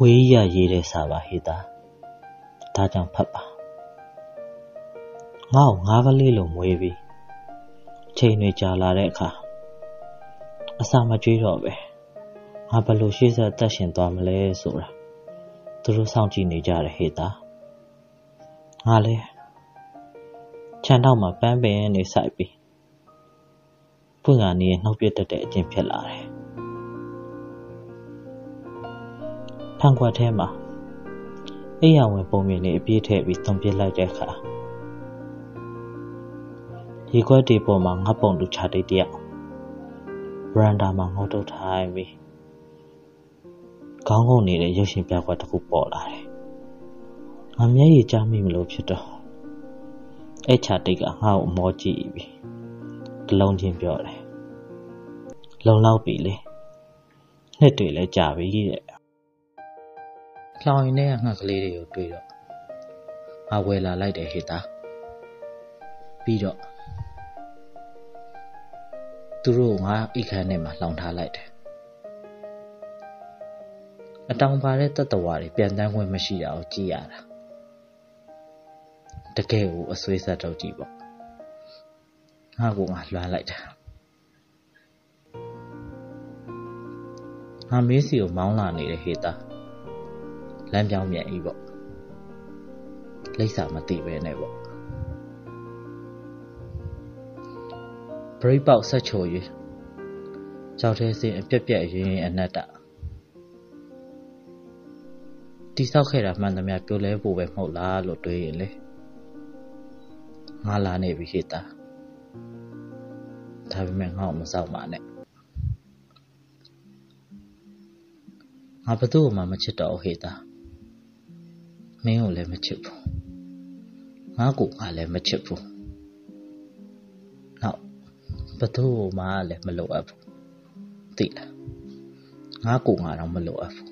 ဝေးရရေးတဲ့စာပါဟေတာဒါကြောင့်ဖတ်ပါငါ့ကိုငါးကလေးလိုမွေးပြီးချိန်တွေကြာလာတဲ့အခါအစာမကြွေးတော့ပဲငါဘယ်လိုရှေ့ဆက်သက်ရှင်သွားမလဲဆိုတာသူတို့စောင့်ကြည့်နေကြတယ်ဟေတာငါလဲခြံတော့မှာပန်းပင်နေဆိုင်ပြီးဖွင့်ကနေနှုတ်ပြတတ်တဲ့အကျင့်ဖြစ်လာတယ် ဖန်ခွက်ထဲမှာအိယာဝင်ပုံမြင်နေအပြည့်ထည့်ပြီးသွန်ပစ်လိုက်တဲ့အခါရေခွက်တွေပေါ်မှာငါပုံလူချတိတ်တယောက်ဗရန်ဒါမှာငုံတုတ်ထိုင်ပြီးခေါင်းငုံနေတဲ့ရုပ်ရှင်ပြကွက်တစ်ခုပေါ်လာတယ်ငါမျက်ရည်ကျမိမလို့ဖြစ်တော့အဲ့ချတိတ်ကငါ့ကိုအမောကြည့်ပြီးတလုံးချင်းပြောတယ်လုံလောက်ပြီလေနှစ်တွေလည်းကြာပြီတဲ့ လောင်ရင်ထဲကငှက်ကလေးတွေကိုတွေ့တော့ငါဝယ်လာလိုက်တယ်ဟေတာပြီးတော့သူတို့ငါအိတ်ခမ်းထဲမှာလောင်ထားလိုက်တယ်အတောင်ပါတဲ့တတဝါတွေပြန်တန်းခွင့်မရှိတာကိုကြည့်ရတာတကယ်ကိုအဆွေးဆက်တော့ကြည့်ပေါ့ငါကငါလွှမ်းလိုက်တာငါမေးစီကိုမောင်းလာနေတဲ့ဟေတာ လမ်းပြောင်းပြန်ဤပေါ့လိမ့်စာမသိပဲနဲ့ပေါ့ဘရိတ်ပေါက်ဆက်ချို၍ကြောက်တဲ့စင်အပြက်ပြက်ရင်းရင်အနတ္တတိဆောက်ခဲ့တာမှန်သမျှပြိုလဲဖို့ပဲမဟုတ်လားလို့တွေးရင်လေငါလာနေပြီဟေတာဒါပေမဲ့ငါ့ကိုမစောက်ပါနဲ့ငါဘသူ့မှမချစ်တော့ဟေတာ မင်းကိုလည်းမချစ်ဘူးငါကိုငါလည်းမချစ်ဘူးနောက်ဘသူ့မှလည်းမလိုအပ်ဘူးသိလားငါကိုငါတော့မလိုအပ်ဘူး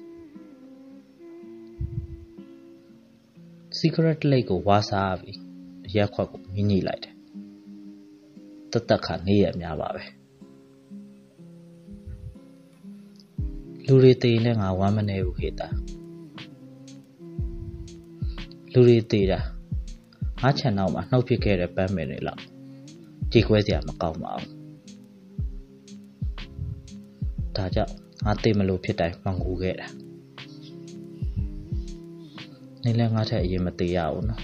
secret lake ကိုဝါစားပြီးရက်ခွက်ကိုမြင်းညိလိုက်တယ်တသက်ခါနေရများပါပဲလူတွေတည်နေငါဝမ်းမနေဘူးခေတာ လူတွေတည်တာငါခြံနောက်မှာနှုတ်ဖြစ်ခဲ့တဲ့ပန်းမင်တွေလောက်ကြေခွဲစရာမကောင်းပါဘူးဒါကြောင့်ငါတည်မလို့ဖြစ်တိုင်းမှငူခဲ့တာနေလဲငါထက်အရင်မတည်ရဘူးနော်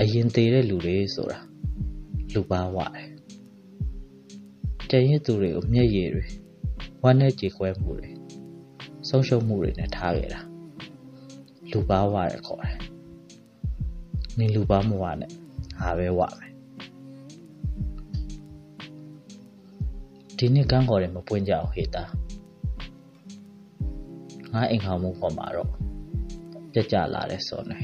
အရင်တည်တဲ့လူတွေဆိုတာလူပါဝတယ်ကြံရစ်သူတွေကိုမျက်ရည်တွေဝမ်းနဲ့ကြေခွဲမှုတွေဆုံးရှုံးမှုတွေနဲ့ထားခဲ့တာ လူပါဝရခေါ်တယ်နင်လူပါမဝနဲ့ဟာပဲဝမယ်ဒီနေ့ကန်းခေါ်တယ်မပွင့်ကြအောင်ဟေတာငါအိမ်ခေါမှုပေါ်မှာတော့ပြက်ကြလာတဲ့စောနေ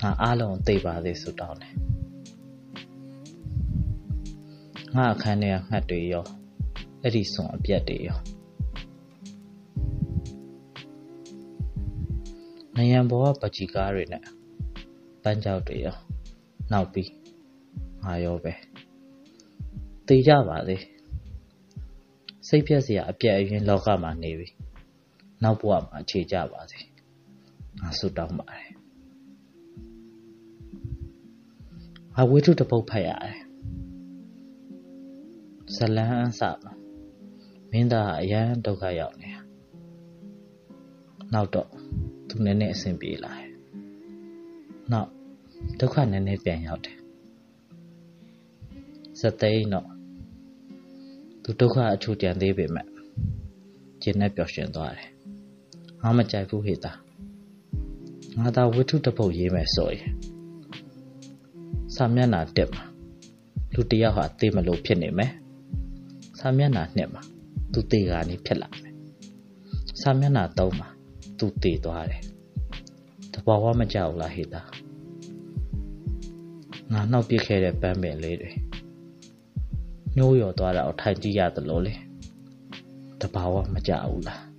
ငါအားလုံးသိပါသေးဆိုတောင်းတယ်ငါအခန်းထဲကငှက်တွေရောအဲ့ဒီစွန်အပြက်တွေရော နယံဘောကပချီကားတွေနဲ့ပန်းကြောက်တွေရောနောက်ပြီးငါရောပဲတေးကြပါသေးစိတ်ပြက်စရာအပြက်အရင်လောကမှာနေပြီနောက်ဘဝမှာအခြေကြပါစေငါဆုတောင်းပါတယ်ငါဝိထုတပုတ်ဖတ်ရတယ်ဇလန်းအစမှာမင်းသားအရန်ဒုက္ခရောက်နေတာနောက်တော့ သူနည်းနည်းအဆင်ပြေလာတယ်နောက်ဒုက္ခနည်းနည်းပြန်ရောက်တယ်စသိန်းတော့သူဒုက္ခအချို့ကြံသေးပေမဲ့ကျင်းနဲ့ပျော်ရွှင်သွားတယ်ငါမကြိုက်ဘူးဟေတာငါသာဝိထုတပုတ်ရေးမယ်ဆိုရင်စာမျက်နှာတက်မှာလူတယောက်ဟာသိမလို့ဖြစ်နေမယ်စာမျက်နှာနှစ်မှာသူတေကနေဖြစ်လာမယ်စာမျက်နှာသုံးမှာ သူတေသွားတယ်တဘာဝမကြောက်လားဟေတာငါနှောက်ပြစ်ခဲ့တဲ့ပန်းပင်လေးတွေညှိုးရော်သွားတာကိုထိုင်ကြည့်ရသလိုလေတဘာဝမကြောက်ဘူးလား